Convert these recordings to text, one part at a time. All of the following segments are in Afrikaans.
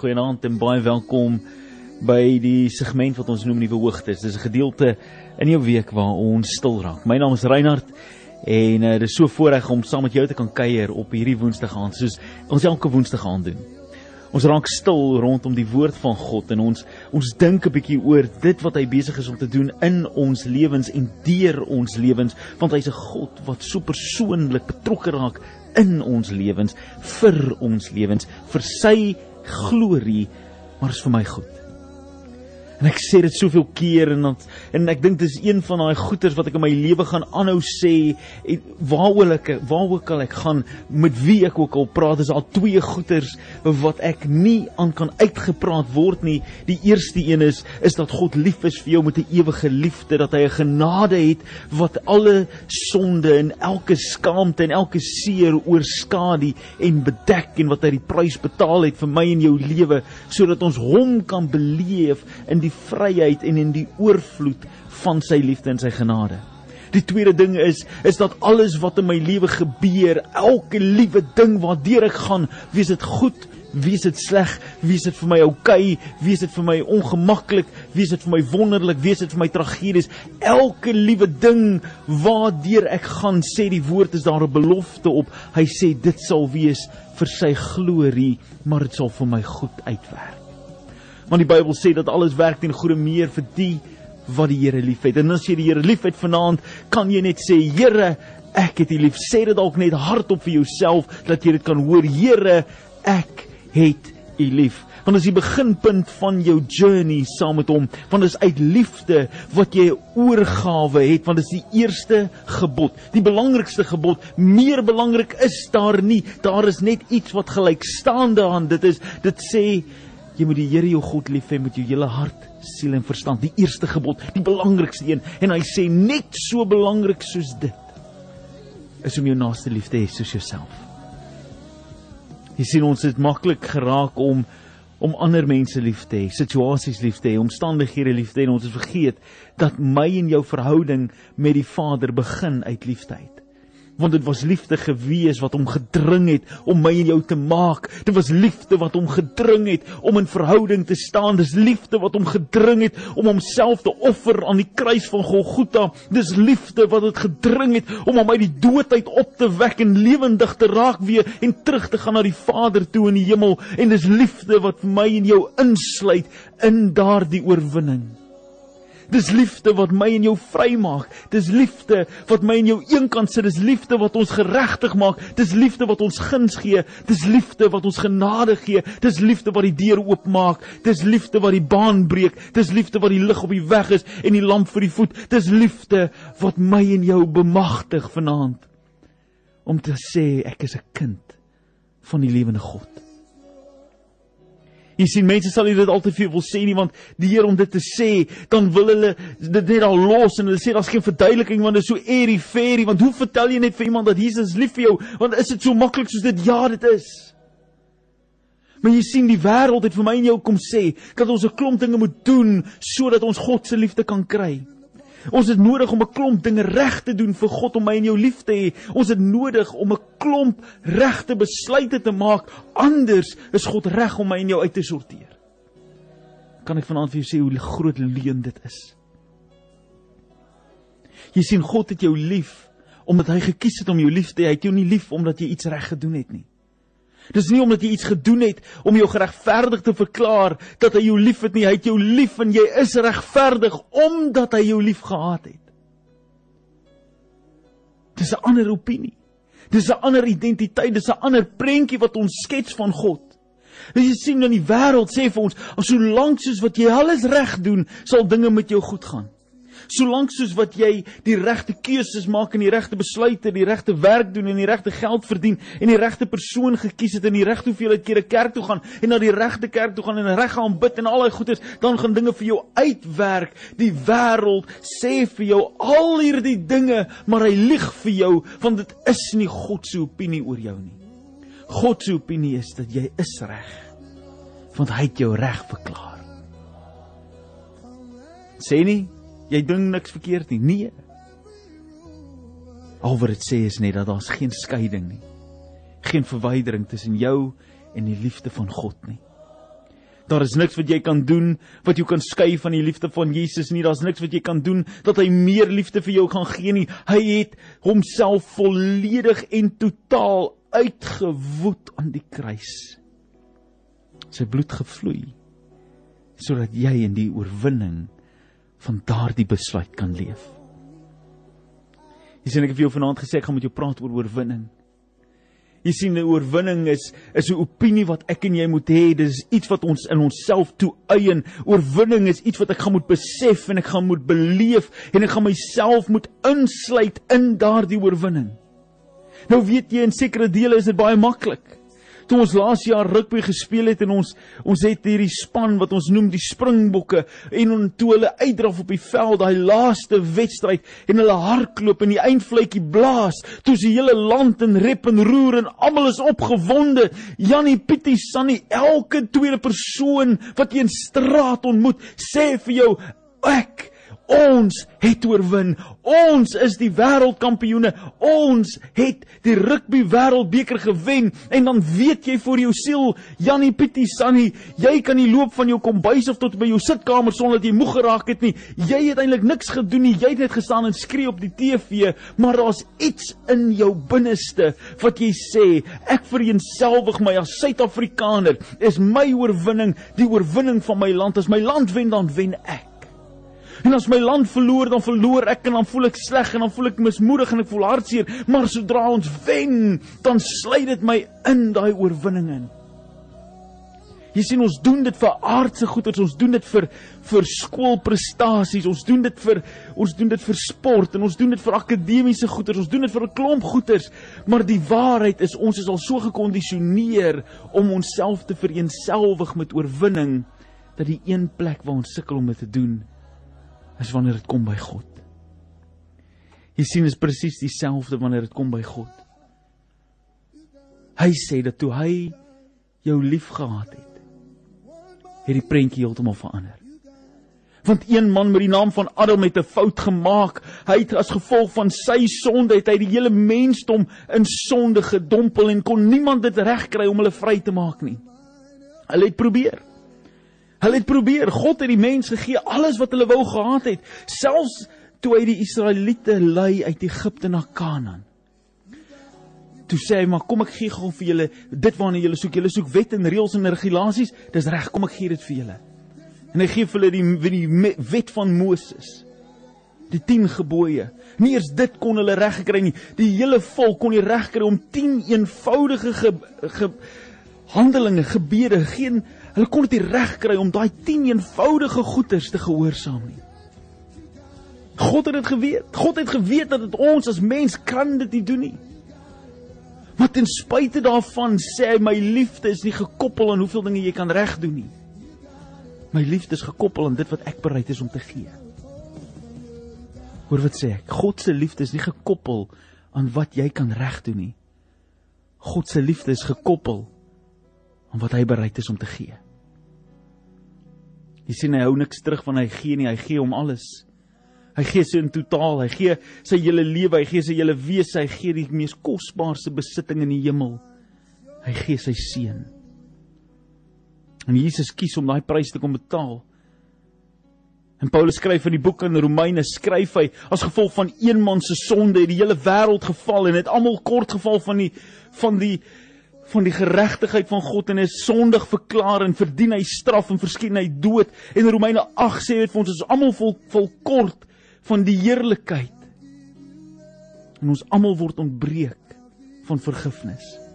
Goeienaand en baie welkom by die segment wat ons noem Nuwe Hoogtes. Dis 'n gedeelte in jou week waar ons stil raak. My naam is Reinhard en uh, dit is so voorreg om saam met jou te kan kuier op hierdie Woensdag aand soos ons elke Woensdag aand doen. Ons raak stil rondom die woord van God en ons ons dink 'n bietjie oor dit wat hy besig is om te doen in ons lewens en deur ons lewens want hy's 'n God wat so persoonlik betrokke raak in ons lewens vir ons lewens vir sy glorie maar is vir my goed En ek sê dit soveel keer en dan en ek dink dis een van daai goeters wat ek in my lewe gaan aanhou sê waaroor ek waaroor kan ek gaan met wie ek ook al praat is al twee goeters wat ek nie aan kan uitgepraat word nie. Die eerste een is is dat God lief is vir jou met 'n ewige liefde, dat hy 'n genade het wat alle sonde en elke skaamte en elke seer oorskadu en bedek en wat hy die prys betaal het vir my en jou lewe sodat ons hom kan beleef in die die vryheid en in die oorvloed van sy liefde en sy genade. Die tweede ding is is dat alles wat in my lewe gebeur, elke liewe ding waardeur ek gaan, wees dit goed, wees dit sleg, wees dit vir my oukei, okay, wees dit vir my ongemaklik, wees dit vir my wonderlik, wees dit vir my tragedies, elke liewe ding waardeur ek gaan, sê die woord is daar 'n belofte op. Hy sê dit sal wees vir sy glorie, maar dit sal vir my goed uitwerk. Want die Bybel sê dat alles werk ten goeie meer vir die wat die Here liefhet. En as jy die Here liefhet vanaand, kan jy net sê, Here, ek het U lief. Sê dit dalk net hardop vir jouself dat jy dit kan hoor. Here, ek het U lief. Want dis die beginpunt van jou journey saam met hom. Want dis uit liefde wat jy oorgawe het, want dis die eerste gebod, die belangrikste gebod. Meer belangrik is daar nie. Daar is net iets wat gelyk staan daaraan. Dit is dit sê Jy moet die Here jou God lief hê met jou hele hart, siel en verstand. Die eerste gebod, die belangrikste een. En hy sê net so belangrik soos dit is om jou naaste lief te hê soos jouself. Jy sien ons het maklik geraak om om ander mense lief te hê, situasies lief te hê, omstandighede lief te hê en ons het vergeet dat my en jou verhouding met die Vader begin uit liefde want dit was liefde gewees wat hom gedring het om my en jou te maak. Dit was liefde wat hom gedring het om in verhouding te staan. Dis liefde wat hom gedring het om homself te offer aan die kruis van Golgotha. Dis liefde wat dit gedring het om hom uit die dood uit op te wek en lewendig te raak weer en terug te gaan na die Vader toe in die hemel. En dis liefde wat my en jou insluit in daardie oorwinning. Dis liefde wat my en jou vrymaak. Dis liefde wat my en jou eenkant sit. Dis liefde wat ons geregtig maak. Dis liefde wat ons guns gee. Dis liefde wat ons genade gee. Dis liefde wat die deur oopmaak. Dis liefde wat die baan breek. Dis liefde wat die lig op die weg is en die lamp vir die voet. Dis liefde wat my en jou bemagtig vanaand om te sê ek is 'n kind van die lewende God. Jy sien mense sal nie dit altyd vir wil sê nie want die Here om dit te sê, dan wil hulle dit net al los en hulle sê daar's geen verduideliking want dit is so airy fairy want hoe vertel jy net vir iemand dat Jesus lief vir jou want is dit so maklik soos dit ja dit is. Maar jy sien die wêreld het vir my en jou kom sê dat ons 'n klomp dinge moet doen sodat ons God se liefde kan kry. Ons het nodig om 'n klomp dinge reg te doen vir God om my en jou lief te hê. Ons het nodig om 'n klomp regte besluite te maak. Anders is God reg om my en jou uit te sorteer. Kan ek vanaand vir jou sê hoe groot leuen dit is? Jy sien God het jou lief omdat hy gekies het om jou lief te hê. Hy het jou nie lief omdat jy iets reg gedoen het nie. Dis nie omdat jy iets gedoen het om jou geregverdig te verklaar dat hy jou liefhet nie. Hy het jou lief en jy is regverdig omdat hy jou liefgehad het. Dis 'n ander opinie. Dis 'n ander identiteit, dis 'n ander prentjie wat ons skets van God. Jy sien in die wêreld sê vir ons, solank soos wat jy alles reg doen, sal dinge met jou goed gaan. Solank soos wat jy die regte keuses maak en die regte besluite, die regte werk doen en die regte geld verdien en die regte persoon gekies het en die regte hoeveelheid kere kerk toe gaan en na die regte kerk toe gaan en reg gaan bid en al daai goeders, dan gaan dinge vir jou uitwerk. Die wêreld sê vir jou al hierdie dinge, maar hy lieg vir jou want dit is nie God se opinie oor jou nie. God se opinie is dat jy is reg. Want hy het jou reg verklaar. Sê nie jy doen niks verkeerd nie. Nee. Al wat dit sê is net dat daar's geen skeiding nie. Geen verwydering tussen jou en die liefde van God nie. Daar is niks wat jy kan doen wat jou kan skei van die liefde van Jesus nie. Daar's niks wat jy kan doen dat hy meer liefde vir jou gaan gee nie. Hy het homself volledig en totaal uitgewoed aan die kruis. Sy bloed gevloei sodat jy in die oorwinning van daardie besluit kan leef. Jy sien ek het vir jou vanaand gesê ek gaan met jou praat oor oorwinning. Jy sien 'n oorwinning is is 'n opinie wat ek en jy moet hê. Dit is iets wat ons in onsself toe eien. Oorwinning is iets wat ek gaan moet besef en ek gaan moet beleef en ek gaan myself moet insluit in daardie oorwinning. Nou weet jy in sekere dele is dit baie maklik toe ons laas jaar rugby gespeel het en ons ons het hierdie span wat ons noem die Springbokke en on, toe hulle uitdraf op die veld daai laaste wedstryd en hulle hardloop en die eindvletjie blaas toe se hele land in rep en roer en almal is opgewonde. Jannie Pietie Sannie elke tweede persoon wat jy in straat ontmoet sê vir jou ek Ons het oorwin. Ons is die wêreldkampioene. Ons het die rugby wêreldbeker gewen en dan weet jy vir jou siel, Jannie Pietie Sannie, jy kan nie loop van jou kombuis of tot by jou sitkamer sonder dat jy moeg geraak het nie. Jy het eintlik niks gedoen nie. Jy het net gestaan en skree op die TV, maar daar's iets in jou binneste wat jy sê, ek vereenselwig my as Suid-Afrikaner. Is my oorwinning die oorwinning van my land. As my land wen, dan wen ek. En as my land verloor, dan verloor ek en dan voel ek sleg en dan voel ek mismoedig en ek voel hartseer, maar sodra ons wen, dan sluit dit my in daai oorwinning in. Jy sien ons doen dit vir aardse goeders, ons doen dit vir vir skoolprestasies, ons doen dit vir ons doen dit vir sport en ons doen dit vir akademiese goeders, ons doen dit vir 'n klomp goeders, maar die waarheid is ons is al so gekondisioneer om onsself te vereenselwig met oorwinning dat die een plek waar ons sukkel om dit te doen is wanneer dit kom by God. Jy sien is presies dieselfde wanneer dit kom by God. Hy sê dat toe hy jou liefgehad het, het die prentjie heeltemal verander. Want een man met die naam van Adam het 'n fout gemaak. Hy het as gevolg van sy sonde het hy die hele mensdom in sonde gedompel en kon niemand dit regkry om hulle vry te maak nie. Hulle het probeer. Hulle het probeer, God het die mens gegee alles wat hulle wou gehad het, selfs toe hy die Israeliete lei uit Egipte na Kanaan. Toe sê hy, "Maar kom ek gee gou vir julle dit waarna julle soek. Julle soek wet en reëls en regulasies. Dis reg, kom ek gee dit vir julle." En hy gee vir hulle die die wet van Moses. Die 10 gebooie. Nie eers dit kon hulle reg gekry nie. Die hele volk kon nie reg kry om 10 eenvoudige ge, ge, handelinge, gebede, geen Hulle kon dit reg kry om daai 10 eenvoudige goeders te gehoorsaam nie. God het dit geweet. God het geweet dat dit ons as mens kan dit nie doen nie. Maar ten spyte daarvan sê hy my liefde is nie gekoppel aan hoeveel dinge jy kan reg doen nie. My liefde is gekoppel aan dit wat ek bereid is om te gee. Hoor wat sê ek? God se liefde is nie gekoppel aan wat jy kan reg doen nie. God se liefde is gekoppel aan wat hy bereid is om te gee. Jy sien hy hou niks terug van hy gee nie, hy gee hom alles. Hy gee sy in totaal, hy gee sy hele lewe, hy gee sy hele wese, hy gee die mees kosbaarste besitting in die hemel. Hy gee sy seun. En Jesus kies om daai prys te kom betaal. En Paulus skryf in die boek aan Romeine skryf hy as gevolg van een man se sonde het die hele wêreld geval en het almal kort geval van die van die van die geregtigheid van God en is sondig verklaar en verdien hy straf en verskyn hy dood. En Romeine 8 sê dit vir ons is almal vol vol kort van die heerlikheid. En ons almal word ontbreek van vergifnis.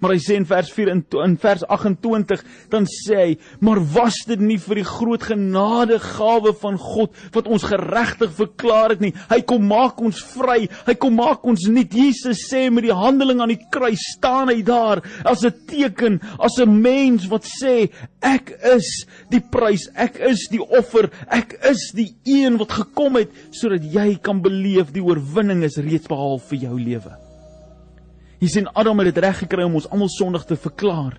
Maar hy sê in vers 4 in, in vers 28 dan sê hy, maar was dit nie vir die groot genadegawe van God wat ons geregtig verklaar het nie. Hy kom maak ons vry. Hy kom maak ons nuut. Jesus sê met die handeling aan die kruis staan hy daar as 'n teken, as 'n mens wat sê ek is die prys, ek is die offer, ek is die een wat gekom het sodat jy kan beleef die oorwinning is reeds behaal vir jou lewe. Jy sien Adam het dit reg gekry om ons almal sondig te verklaar.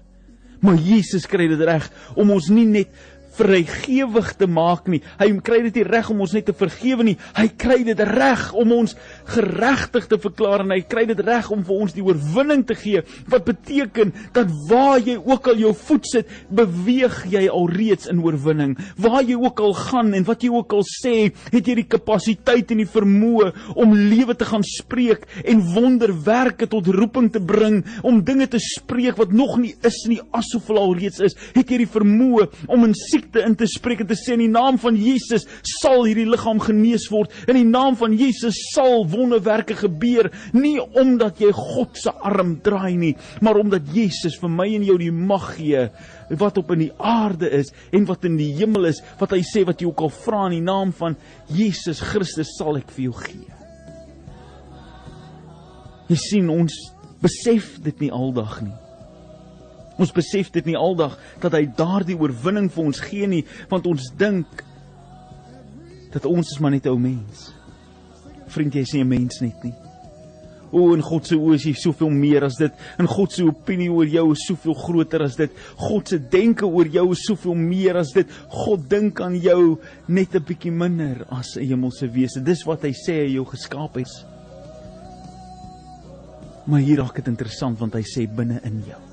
Maar Jesus kry dit reg om ons nie net vrygewig te maak nie. Hy kry dit nie reg om ons net te vergewe nie. Hy kry dit reg om ons geregtig te verklaar en hy kry dit reg om vir ons die oorwinning te gee. Wat beteken dat waar jy ook al jou voet sit, beweeg jy alreeds in oorwinning. Waar jy ook al gaan en wat jy ook al sê, het jy die kapasiteit en die vermoë om lewe te gaan spreek en wonderwerke tot roeping te bring, om dinge te spreek wat nog nie is nie asof hulle alreeds is. Het jy die vermoë om in siekte in te spreek en te sê in die naam van Jesus sal hierdie liggaam genees word. In die naam van Jesus sal wonderwerke gebeur, nie omdat jy God se arm draai nie, maar omdat Jesus vir my en jou die mag gee wat op in die aarde is en wat in die hemel is, wat hy sê wat jy ook al vra in die naam van Jesus Christus sal ek vir jou gee. Jy sien ons besef dit nie aldag nie. Ons besef dit nie aldag dat hy daardie oorwinning vir ons gee nie, want ons dink dat ons is maar net ou mens. Vriend, jy is nie 'n mens net nie. O, in God se oë is jy soveel meer as dit. In God se opinie oor jou is soveel groter as dit. God se denke oor jou is soveel meer as dit. God dink aan jou net 'n bietjie minder as 'n hemelse wese. Dis wat hy sê hy jou geskaap het. Maar hier raak dit interessant want hy sê binne in jou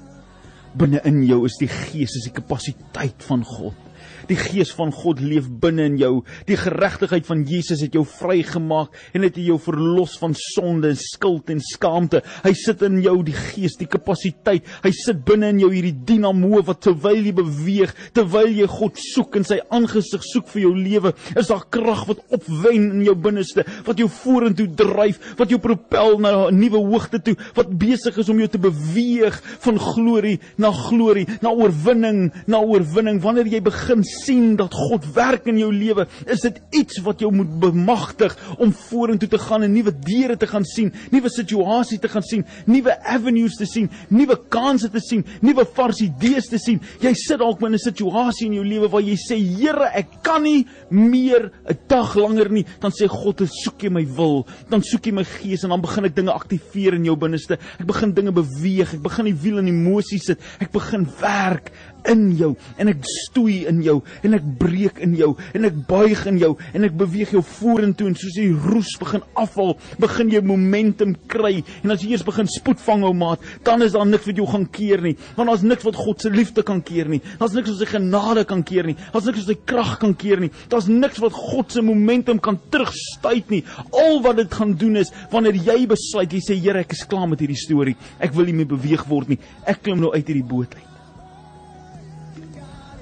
binne in jou is die gees, is die kapasiteit van God. Die gees van God leef binne in jou. Die geregtigheid van Jesus het jou vrygemaak en het jou verlos van sonde en skuld en skaamte. Hy sit in jou die gees, die kapasiteit. Hy sit binne in jou hierdie dinamo wat terwyl jy beweeg, terwyl jy God soek en sy aangesig soek vir jou lewe, is daar krag wat opwen in jou binneste, wat jou vorentoe dryf, wat jou propel na 'n nuwe hoogte toe, wat besig is om jou te beweeg van glorie na glorie, na oorwinning, na oorwinning. Wanneer jy begin sien dat God werk in jou lewe, is dit iets wat jou moet bemagtig om vorentoe te gaan en nuwe deure te gaan sien, nuwe situasies te gaan sien, nuwe avenues te sien, nuwe kansse te sien, nuwe vars idees te sien. Jy sit dalk in 'n situasie in jou lewe waar jy sê, Here, ek kan nie meer 'n dag langer nie. Dan sê God, "Soek jy my wil, dan soek jy my gees en dan begin ek dinge aktiveer in jou binneste. Ek begin dinge beweeg, ek begin die wiel in emosie sit, ek begin werk in jou en ek stoei in jou en ek breek in jou en ek buig in jou en ek beweeg jou vorentoe en soos die roes begin afval, begin jy momentum kry en as jy eers begin spoed vang ou maat, dan is daar niks wat jou gaan keer nie, want daar's niks wat God se liefde kan keer nie. Daar's niks wat sy genade kan keer nie. Daar's niks wat sy krag kan keer nie. Daar's niks wat God se momentum kan terugstuit nie. Al wat dit gaan doen is wanneer jy besluit jy sê Here, ek is klaar met hierdie storie. Ek wil nie meer beweeg word nie. Ek klim nou uit hierdie boot uit.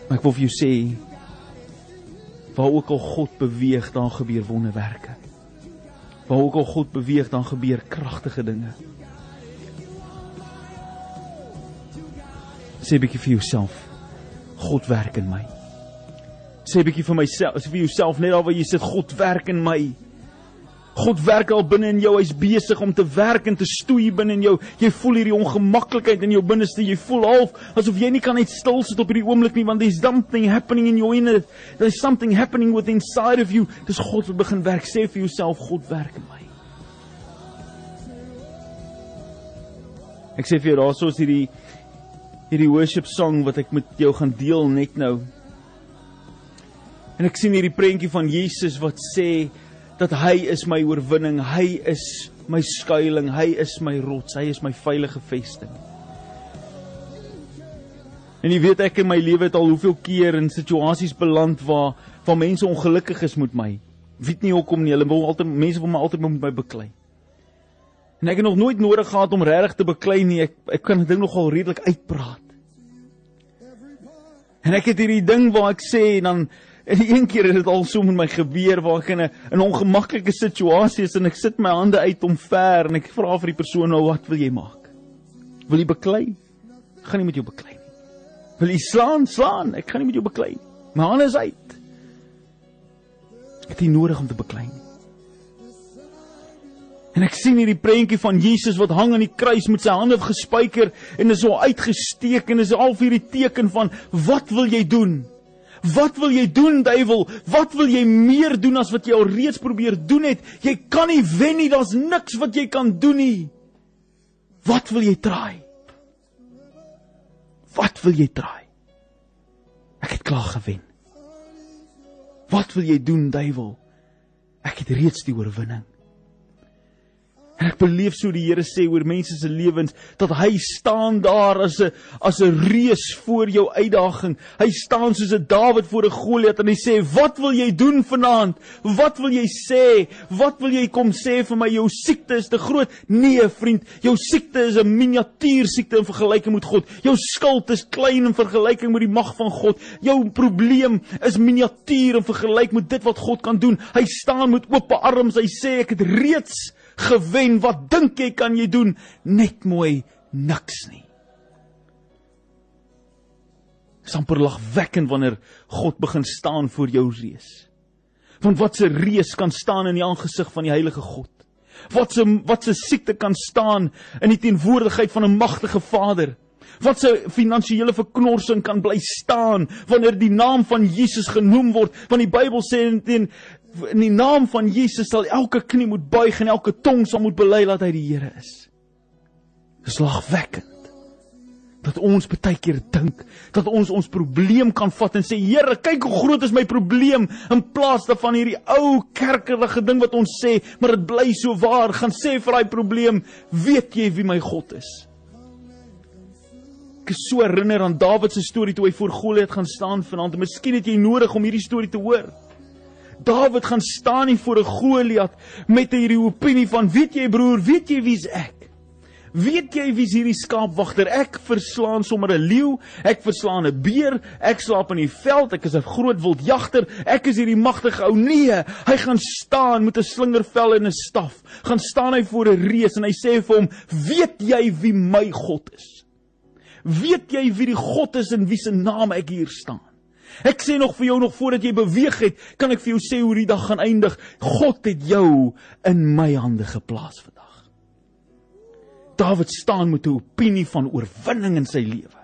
Maar ek wil vir jou sê waar ook al God beweeg, dan gebeur wonderwerke. Waar ook al God beweeg, dan gebeur kragtige dinge. Sê 'n bietjie vir jouself, God werk in my. Sê 'n bietjie vir myself, vir jouself net daar waar jy sit, God werk in my. God werk al binne in jou. Hy's besig om te werk en te stoei binne in jou. Jy voel hierdie ongemaklikheid in jou binneste. Jy voel half asof jy nie kan net stil sit op hierdie oomblik nie want there's something happening in your inner. There's something happening within inside of you. Dis God wat begin werk. Sê vir jouself, God werk in my. Ek sê vir jou, daarso is hierdie hierdie worship song wat ek met jou gaan deel net nou. En ek sien hierdie prentjie van Jesus wat sê dat hy is my oorwinning, hy is my skuilings, hy is my rots, hy is my veilige vesting. En jy weet ek in my lewe het al hoeveel keer in situasies beland waar waar mense ongelukkig is met my. Weet nie hoekom nie, hulle wil altyd mense wil my altyd met my beklei. En ek het nog nooit nodig gehad om regtig te beklei nie. Ek ek kan dit nogal redelik uitpraat. En ek het hierdie ding waar ek sê en dan En een keer het dit al so met my gebeur waar ek in 'n ongemaklike situasie is en ek sit my hande uit om ver en ek vra vir die persoon nou wat wil jy maak? Wil jy beklei? Ek gaan nie met jou beklei nie. Wil jy slaan? Slaan. Ek gaan nie met jou beklei nie. My hande is uit. Ek het nie nodig om te beklei nie. En ek sien hierdie prentjie van Jesus wat hang aan die kruis met sy hande gespyker en is so uitgesteek en is al vir hierdie teken van wat wil jy doen? Wat wil jy doen, duiwel? Wat wil jy meer doen as wat jy al reeds probeer doen het? Jy kan nie wen nie, daar's niks wat jy kan doen nie. Wat wil jy try? Wat wil jy try? Ek het klaar gewen. Wat wil jy doen, duiwel? Ek het reeds die oorwinning. En ek beleef so die Here sê oor mense se lewens dat hy staan daar as 'n as 'n reus voor jou uitdaging. Hy staan soos 'n Dawid voor 'n Goliat en hy sê: "Wat wil jy doen vanaand? Wat wil jy sê? Wat wil jy kom sê vir my? Jou siekte is te groot." Nee, vriend, jou siekte is 'n miniatuur siekte in vergelyking met God. Jou skuld is klein in vergelyking met die mag van God. Jou probleem is miniatuur in vergelyking met dit wat God kan doen. Hy staan met oop arms. Hy sê: "Ek het reeds gewen. Wat dink jy kan jy doen? Net mooi niks nie. Samper lagwekkend wanneer God begin staan voor jou reus. Want wat 'n reus kan staan in die aangesig van die heilige God? Wat 'n wat 'n siekte kan staan in die teenwoordigheid van 'n magtige Vader? Wat 'n finansiële verknorsing kan bly staan wanneer die naam van Jesus genoem word? Want die Bybel sê in, in die naam van Jesus sal elke knie moet buig en elke tong sal moet bely dat hy die Here is. Dis lagwekkend dat ons baie keer dink dat ons ons probleem kan vat en sê Here, kyk hoe groot is my probleem in plaas daarvan hierdie ou kerkerige ding wat ons sê, maar dit bly so waar, gaan sê vir daai probleem, weet jy wie my God is? Ek is so herinner aan Dawid se storie toe hy voor Goliat gaan staan vanaand. Miskien het jy nodig om hierdie storie te hoor. Dawid gaan staan nie voor 'n Goliat met hierdie opinie van weet jy broer, weet jy wie's ek? Weet jy wie's hierdie skaapwagter? Ek verslaan sommer 'n leeu, ek verslaan 'n beer, ek slaap in die veld, ek is 'n groot wildjagter, ek is hierdie magtige ou. Nee, hy gaan staan met 'n slingervel en 'n staf. Gaan staan hy voor 'n reus en hy sê vir hom, "Weet jy wie my God is? Weet jy wie die God is in wie se naam ek hier staan?" Ek sê nog vir jou nog voordat jy beweeg het, kan ek vir jou sê hoe die dag gaan eindig. God het jou in my hande geplaas vandag. Dawid staan met 'n opinie van oorwinning in sy lewe.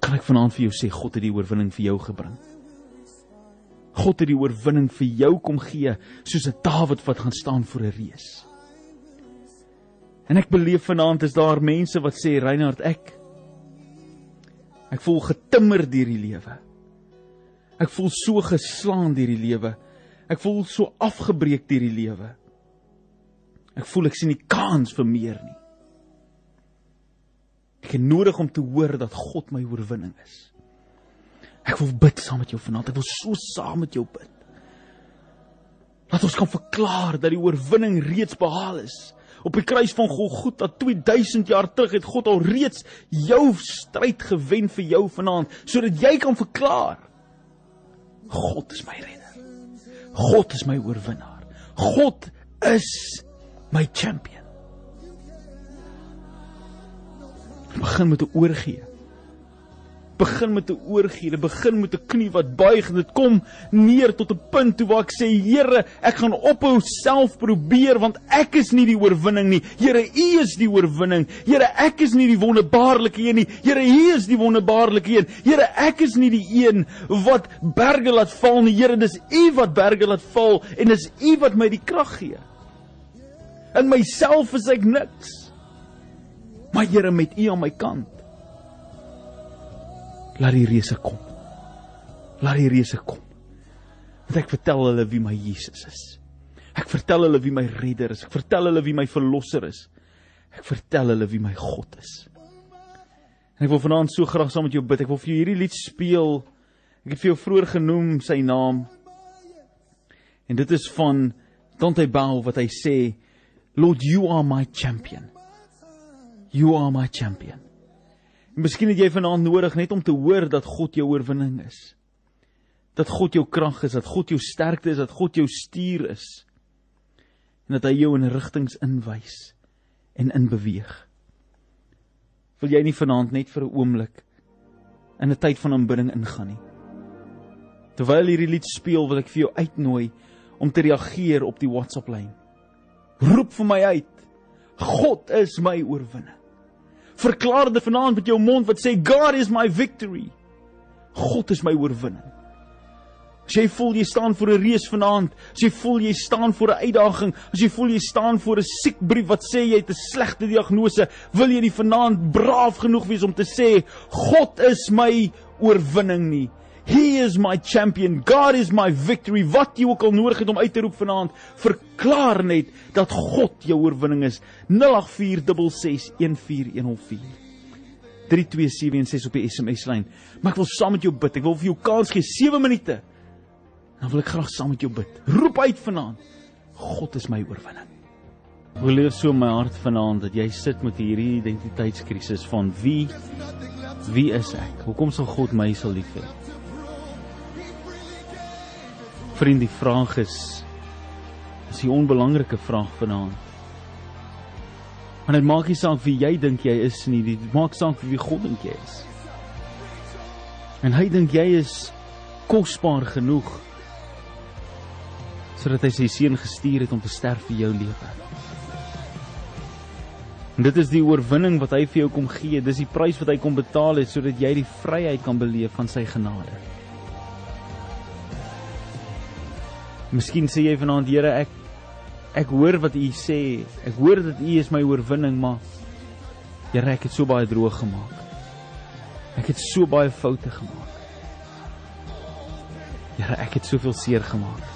Kan ek vanaand vir jou sê God het die oorwinning vir jou gebring? God het die oorwinning vir jou kom gee soos 'n Dawid wat gaan staan voor 'n reus. En ek beleef vanaand is daar mense wat sê Reinhard ek Ek voel getimmer deur die lewe. Ek voel so geslaan deur die lewe. Ek voel so afgebreek deur die lewe. Ek voel ek sien nie kans vir meer nie. Ek het nodig om te hoor dat God my oorwinning is. Ek wil bid saam met jou vanaand. Ek wil so saam met jou bid. Laat ons kan verklaar dat die oorwinning reeds behaal is op die kruis van Golgotha 2000 jaar terug het God al reeds jou stryd gewen vir jou vanaand sodat jy kan verklaar God is my redder. God is my oorwinnaar. God is my champion. Begin met 'n oorgee begin met 'n oorgee, dit begin met 'n knie wat buig en dit kom neer tot 'n punt toe waar ek sê Here, ek gaan ophou self probeer want ek is nie die oorwinning nie. Here, U is die oorwinning. Here, ek is nie die wonderbaarlike een nie. Here, U is die wonderbaarlike een. Here, ek is nie die een wat berge laat val nie. Here, dis U wat berge laat val en dis U wat my die krag gee. In myself is ek niks. Maar Here, met U aan my kant Laat die reuse kom. Laat die reuse kom. Want ek vertel hulle wie my Jesus is. Ek vertel hulle wie my redder is. Ek vertel hulle wie my verlosser is. Ek vertel hulle wie my God is. En ek wil vanaand so graag saam met jou bid. Ek wil vir jou hierdie lied speel. Ek het vir jou vroeër genoem sy naam. En dit is van Dante Bell wat hy sê, Lord you are my champion. You are my champion. Miskien het jy vanaand nodig net om te hoor dat God jou oorwinning is. Dat God jou krag is, dat God jou sterkte is, dat God jou stuur is. En dat hy jou in rigtings inwys en inbeweeg. Wil jy nie vanaand net vir 'n oomblik in 'n tyd van aanbidding ingaan nie? Terwyl hierdie lied speel, wil ek vir jou uitnooi om te reageer op die WhatsApp lyn. Roep vir my uit. God is my oorwinning. Verklaar dit vanaand met jou mond wat sê God is my victory. God is my oorwinning. As jy voel jy staan voor 'n reus vanaand, as jy voel jy staan voor 'n uitdaging, as jy voel jy staan voor 'n siekbrief wat sê jy het 'n slegte diagnose, wil jy nie vanaand braaf genoeg wees om te sê God is my oorwinning nie. He is my champion. God is my victory. Wat jy ook al nodig het om uit te roep vanaand, verklaar net dat God jou oorwinning is. 0846614104. 32716 op die SMS lyn. Maar ek wil saam met jou bid. Ek wil vir jou kans gee 7 minute. Dan wil ek graag saam met jou bid. Roep uit vanaand. God is my oorwinning. Wil leer so my hart vanaand dat jy sit met hierdie identiteitskrisis van wie wie is ek? Hoekom sal God my sal lief hê? Vriend, die vraag is is 'n onbelangrike vraag vanaand. Want dit maak nie saak wie jy dink jy is nie, dit maak saak wie God dink jy is. En hy dink jy is kosbaar genoeg sodat hy sy seun gestuur het om te sterf vir jou lewe. En dit is die oorwinning wat hy vir jou kom gee. Dis die prys wat hy kom betaal het sodat jy die vryheid kan beleef van sy genade. Miskien sê jy vanaand, Here, ek ek hoor wat U sê. Ek hoor dat U is my oorwinning, maar Here, ek het so baie droog gemaak. Ek het so baie foute gemaak. Here, ek het soveel seer gemaak.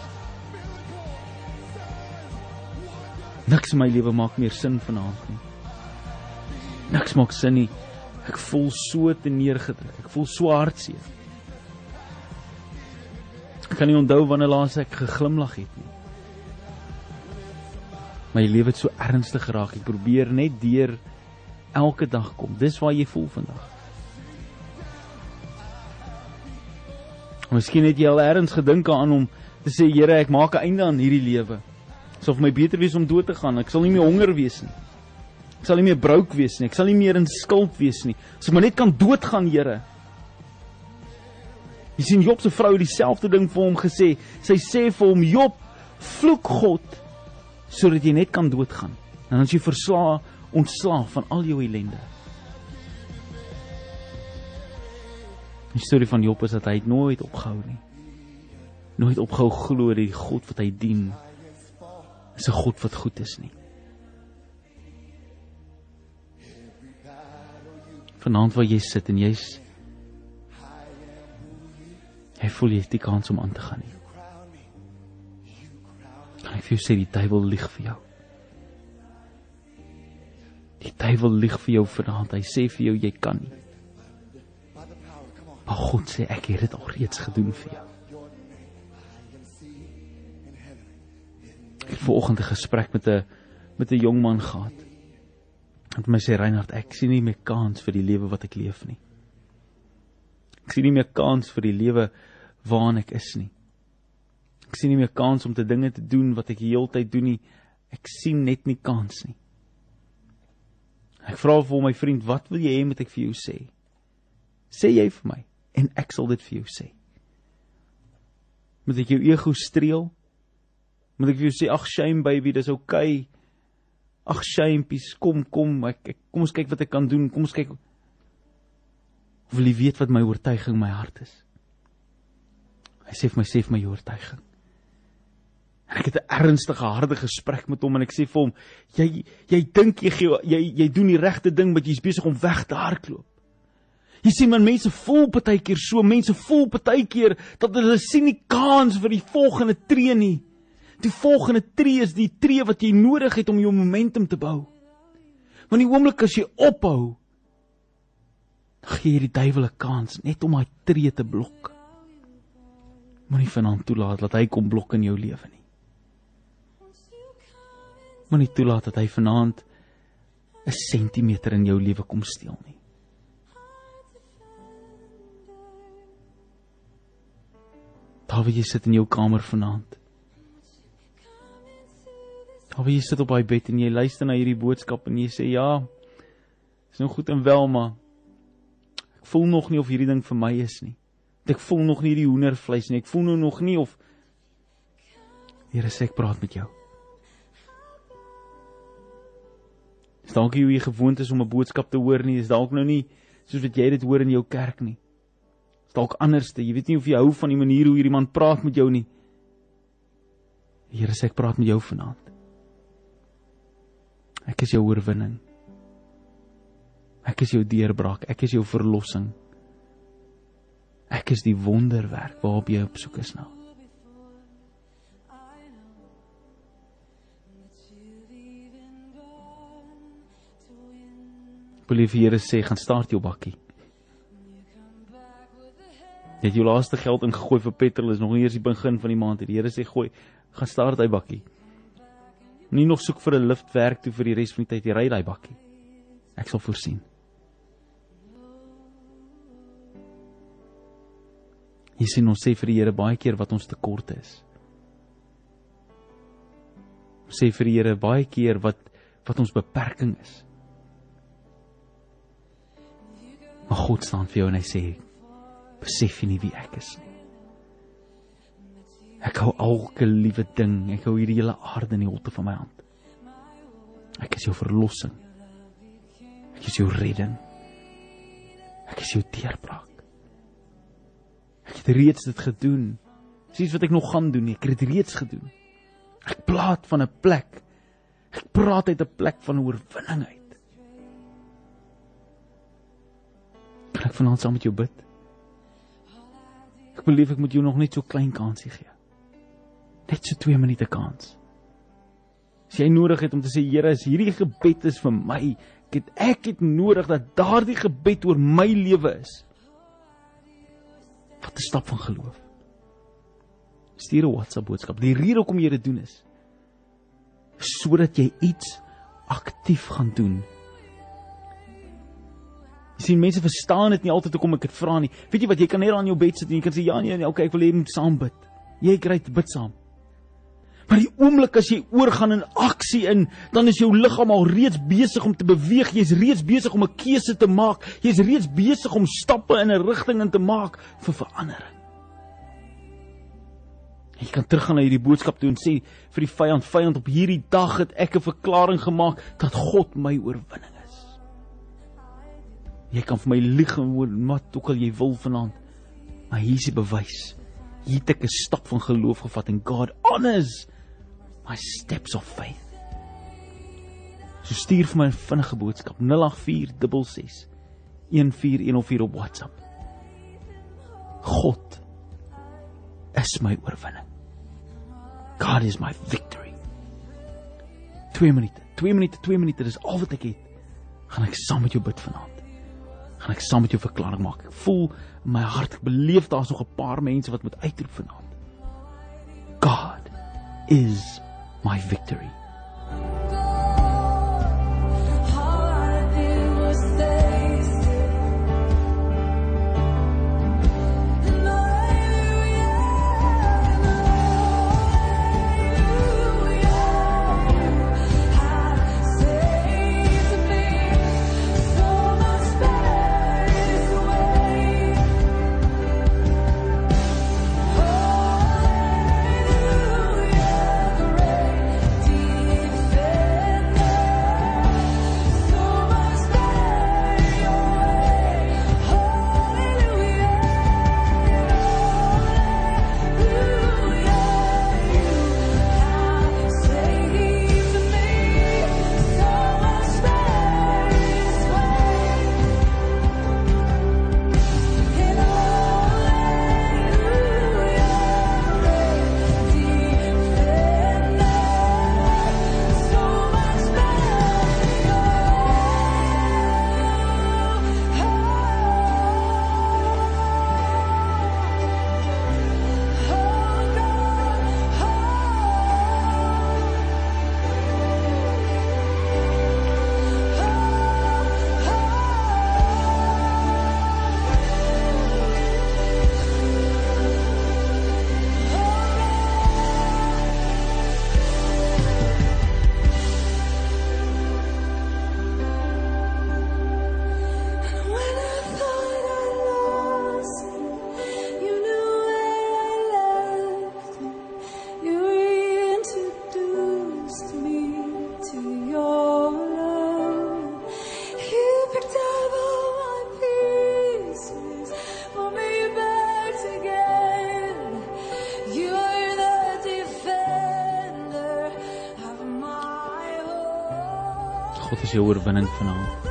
Niks in my lewe maak meer sin vanaand nie. Niks maak sin nie. Ek voel so te neergedruk. Ek voel so hartseer. Ek kan nie onthou wanneer laas ek geglimlag het nie. My lewe het so ernstig geraak. Ek probeer net deur elke dag kom. Dis waar jy voel vandag. Miskien het jy al eers gedink aan om te sê Here, ek maak 'n einde aan hierdie lewe. Dit sou vir my beter wees om dood te gaan. Ek sal nie meer honger wees nie. Ek sal nie meer brouk wees nie. Ek sal nie meer in skuld wees nie. As ek maar net kan doodgaan, Here. Jy sien Job se vrou het dieselfde ding vir hom gesê. Sy sê vir hom: "Job, vloek God sodat jy net kan doodgaan. Dan as jy versla ontslaaf van al jou ellende." Die storie van Job is dat hy nooit opgehou nie. Nooit opgehou glo dat die God wat hy dien is 'n God wat goed is nie. vanaand waar jy sit en jy's hy voel jy het die kans om aan te gaan nie. Kan ek vir jou sê die duiwel lieg vir jou? Die duiwel lieg vir jou vanaand. Hy sê vir jou jy kan nie. Maar God sê ek het dit al reeds gedoen vir jou. Ek het vanoggend 'n gesprek met 'n met 'n jong man gehad. Want my sê Reinhard, ek sien nie meer kans vir die lewe wat ek leef nie. Ek sien nie meer kans vir die lewe waarin ek is nie. Ek sien nie meer kans om te dinge te doen wat ek die hele tyd doen nie. Ek sien net nie kans nie. Ek vra vir my vriend, wat wil jy hê moet ek vir jou sê? Sê jy vir my en ek sal dit vir jou sê. Moet ek jou ego streel? Moet ek vir jou sê ag shame baby, dis oukei. Okay. Ag shampies, kom kom, ek, ek kom ons kyk wat ek kan doen. Kom ons kyk. Wil jy weet wat my oortuiging my hart is? Hy sê vir my sê vir my oortuiging. Ek het 'n ernstige harde gesprek met hom en ek sê vir hom, jy jy dink jy gee jy jy doen die regte ding, maar jy's besig om weg te hardloop. Jy sien man mense voel baie keer so, mense voel baie keer dat hulle sien nie kans vir die volgende tree nie. Die volgende tree is die tree wat jy nodig het om jou momentum te bou. Want die oomblik as jy ophou, gee jy die duiwel 'n kans net om daai tree te blok. Moenie vanaand toelaat dat hy kom blok in jou lewe nie. Moenie toelaat dat hy vanaand 'n sentimeter in jou lewe kom steel nie. Daar waar jy sit in jou kamer vanaand. Of jy sit op daai bed en jy luister na hierdie boodskap en jy sê ja, is nou goed en wel, maar ek voel nog nie of hierdie ding vir my is nie. Ek voel nog nie die hoendervleis nie. Ek voel nou nog nie of Here sê ek praat met jou. Is dalk jy hoe gewoond is om 'n boodskap te hoor nie, is dalk nou nie soos wat jy dit hoor in jou kerk nie. Is dalk anderste. Jy weet nie of jy hou van die manier hoe hierdie man praat met jou nie. Here sê ek praat met jou vanaand. Ek is jou oorwinning. Ek is jou deurbraak, ek is jou verlossing. Ek is die wonderwerk waarop jy op soek is na. Belief die Here sê gaan start jou bakkie. Jy het jou laaste geld ingegooi vir petrol is nog nie eers die begin van die maand nie. Die Here sê gooi, gaan start hy bakkie. Nie nog soek vir 'n lift werk toe vir die res van die tyd jy ry daai bakkie. Ek sal voorsien. Jy sien ons sê vir die Here baie keer wat ons tekort is. Ons sê vir die Here baie keer wat wat ons beperking is. Maar God staan vir jou en hy sê besef jy nie wie ek is nie. Ek hou elke liewe ding, ek hou hierdie hele aarde in die holte van my hand. Ek is jou verlossing. Ek is jou redding. Ek is jou deurbraak. Ek het reeds dit gedoen. Dis wat ek nog gaan doen, ek het dit reeds gedoen. Ek praat van 'n plek. Ek praat uit 'n plek van oorwinning uit. Kan ek vanaand saam met jou bid? Ek belief ek moet jou nog net so klein kansie gee. Net so 2 minute kans. As jy nodig het om te sê Here, as hierdie gebed is vir my, ek het ek het nodig dat daardie gebed oor my lewe is. Wat 'n stap van geloof. Stuur 'n WhatsApp boodskap. Die rede hoekom jy dit doen is sodat jy iets aktief gaan doen Jy sien mense verstaan dit nie altyd hoekom ek dit vra nie. Weet jy wat, jy kan net aan jou bed sit en jy kan sê ja nee, nee okay, ek wil hê jy moet saam bid. Jy kry dit bid saam. Maar die oomblik as jy oorgaan in aksie in, dan is jou liggaam al reeds besig om te beweeg. Jy's reeds besig om 'n keuse te maak. Jy's reeds besig om stappe in 'n rigting in te maak vir verandering. Jy kan teruggaan na hierdie boodskap toe en sê vir die vyand, vyand op hierdie dag het ek 'n verklaring gemaak dat God my oorwinning Jy kan vir my lieg en wat ook al jy wil vanaand. Maar hier is die bewys. Hier het ek 'n stap van geloof gevat en God honors my steps of faith. So stuur vir my 'n vinnige boodskap 08466 1414 op WhatsApp. God is my oorwinning. God is my victory. 2 minute, 2 minute, 2 minute, dis al wat ek het. Gaan ek saam met jou bid vanaand gaan ek saam met jou verklaring maak. Ek voel in my hart, ek beleef daar's nog 'n paar mense wat moet uitroep vanaand. God is my victory. Jou oorwinning vanaand.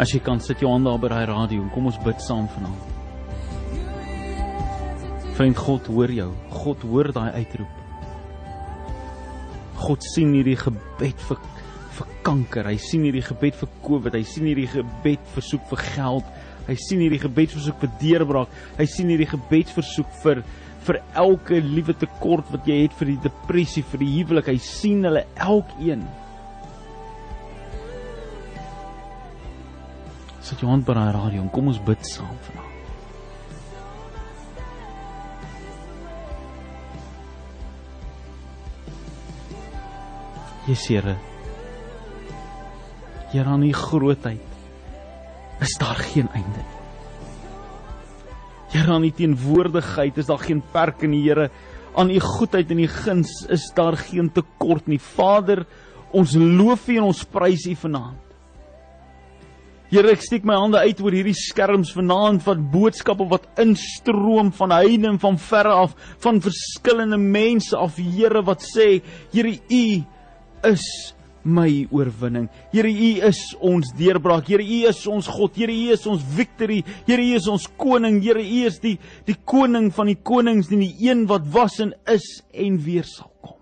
As jy kan sit jou hande daar by daai radio en kom ons bid saam vanaand. Vriend God hoor jou. God hoor daai uitroep. God sien hierdie gebed vir vir kanker. Hy sien hierdie gebed vir COVID. Hy sien hierdie gebed versoek vir geld. Hy sien hierdie gebed versoek vir deurbraak. Hy sien hierdie gebed versoek vir vir elke liewe tekort wat jy het vir die depressie, vir die huwelik. Hy sien hulle elkeen. Sit jou hand by daai radio en kom ons bid saam vanaand. Jesus Here. Here aan u grootheid is daar geen einde nie. Here aan u teenwoordigheid is daar geen perke nie, Here. Aan u goedheid en u guns is daar geen tekort nie. Vader, ons loof u en ons prys u vanaand. Here, ek steek my hande uit oor hierdie skerms vanaand wat boodskappe wat instroom van heide en van verre af, van verskillende mense af, Here wat sê, Here u is my oorwinning. Here U is ons deurbraak. Here U is ons God. Here U is ons victory. Here U is ons koning. Here U is die die koning van die konings en die een wat was en is en weer sal kom.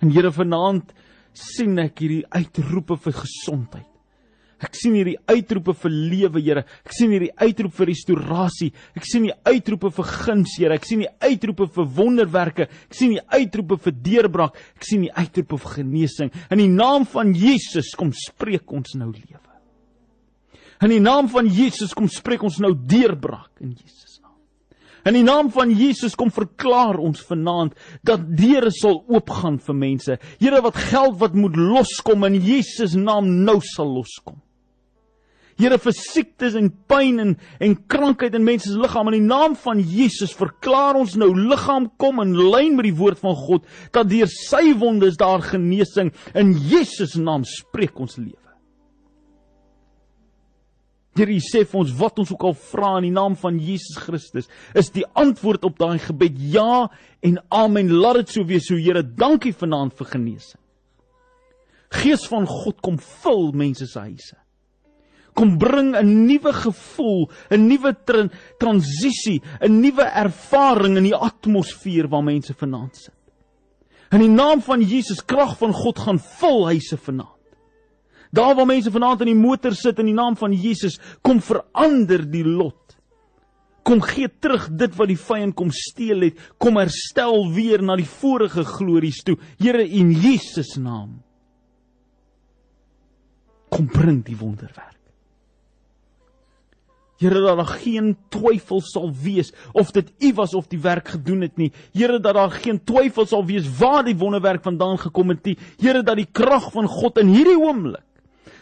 En Here vanaand sien ek hierdie uitroepe vir gesondheid. Ek sien hierdie uitroepe vir lewe, Here. Ek sien hierdie uitroep vir restaurasie. Ek sien die uitroepe vir guns, Here. Ek sien die uitroepe vir wonderwerke. Ek sien die uitroepe vir deurbraak. Ek sien die uitroepe vir genesing. In die naam van Jesus kom spreek ons nou lewe. In die naam van Jesus kom spreek ons nou deurbraak in Jesus. In die naam van Jesus kom verklaar ons vanaand dat deure sal oopgaan vir mense. Here wat geld wat moet loskom in Jesus naam nou sal loskom. Here vir siektes en pyn en en krankheid in mense se liggame in die naam van Jesus verklaar ons nou liggaam kom in lyn met die woord van God dat deur sy wonde is daar genesing in Jesus naam spreek ons lewe. Here sê vir ons wat ons ook al vra in die naam van Jesus Christus is die antwoord op daai gebed ja en amen laat dit so wees so Here dankie vanaand vir genesing. Gees van God kom vul mense se huise kom bring 'n nuwe gevoel, 'n nuwe tra transisie, 'n nuwe ervaring in die atmosfeer waar mense vanaand sit. In die naam van Jesus, krag van God gaan vul huise vanaand. Daar waar mense vanaand in die motor sit in die naam van Jesus, kom verander die lot. Kom gee terug dit wat die vyand kom steel het, kom herstel weer na die vorige glories toe. Here in Jesus naam. Kom bring die wonderwerk. Here dat daar geen twyfel sal wees of dit U was of die werk gedoen het nie. Here dat daar geen twyfel sal wees waar die wonderwerk vandaan gekom het nie. Here dat die krag van God in hierdie oomblik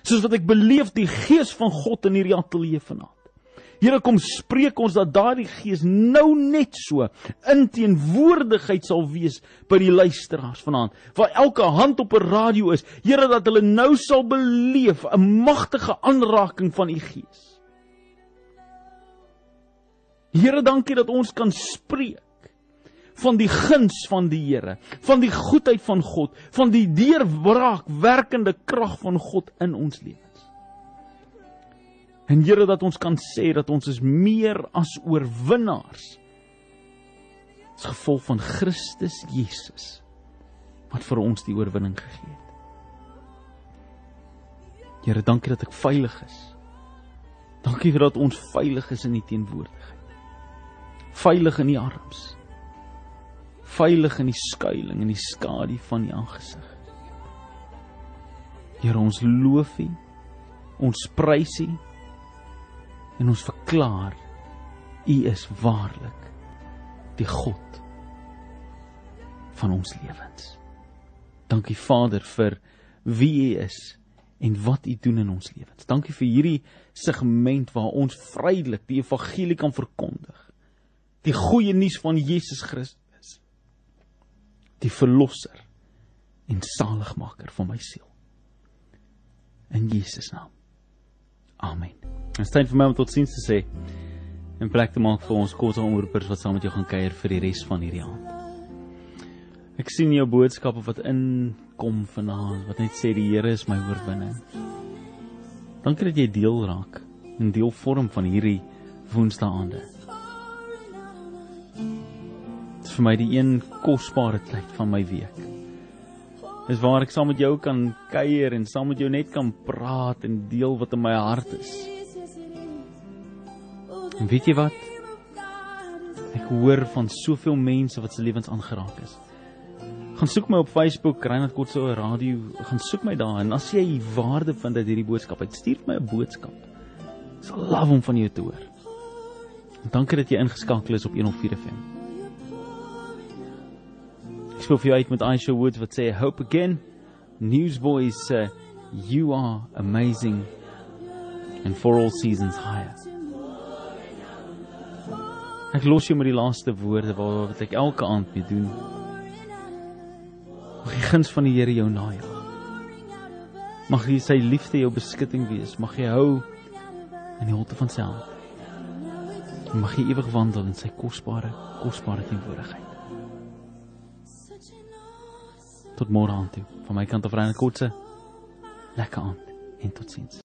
soos wat ek beleef die gees van God in hierdie ateljee vanaand. Here kom spreek ons dat daardie gees nou net so in teenwoordigheid sal wees by die luisteraars vanaand. Waar elke hand op 'n radio is, Here dat hulle nou sal beleef 'n magtige aanraking van U gees. Here, dankie dat ons kan spreek van die guns van die Here, van die goedheid van God, van die deurbraak werkende krag van God in ons lewens. En Here dat ons kan sê dat ons is meer as oorwinnaars as gevolg van Christus Jesus wat vir ons die oorwinning gegee het. Here, dankie dat ek veilig is. Dankie dat ons veilig is in U teenwoordigheid veilig in die arms veilig in die skuilings en die skadu van die aangesig. Here ons loof U ons prys U en ons verklaar U is waarlik die God van ons lewens. Dankie Vader vir wie U is en wat U doen in ons lewens. Dankie vir hierdie segment waar ons vrylik die evangelie kan verkondig. Die goeie nuus van Jesus Christus die verlosser en saligmaker van my siel. In Jesus naam. Amen. En steun vir my om tot sins te sê en plek te maak vir ons kort omroepers wat saam met jou gaan kuier vir die res van hierdie aand. Ek sien jou boodskappe wat inkom vanaand wat net sê die Here is my oorwinning Dankie dat jy deel raak en deel vorm van hierdie woensdaande. Dit is vir my die een kosbare tyd van my week. Dis waar ek saam met jou kan kuier en saam met jou net kan praat en deel wat in my hart is. En weet jy wat? Ek hoor van soveel mense wat se lewens aangeraak is. Gaan soek my op Facebook, Reinhard Kotse Radio, gaan soek my daar en as jy waarde vind uit hierdie boodskap, stuur my 'n boodskap. Ek sal love om van jou te hoor. En dankie dat jy ingeskakel is op 104 FM. Speel vir jou uit met Aisha Woods wat sê hope again. Newsboys uh, you are amazing and for all seasons higher. Ek los jou met die laaste woorde wat ek elke aand mee doen. Mag die guns van die Here jou najag. Mag hy sy liefde jou beskutting wees. Mag jy hou in die holte van sy hand. Mag jy ewig wandel in sy kosbare, kosbare teenwoordigheid. Tot môre aan toe. Van my kant af Ryan Kotse. Lekker aand en totsiens.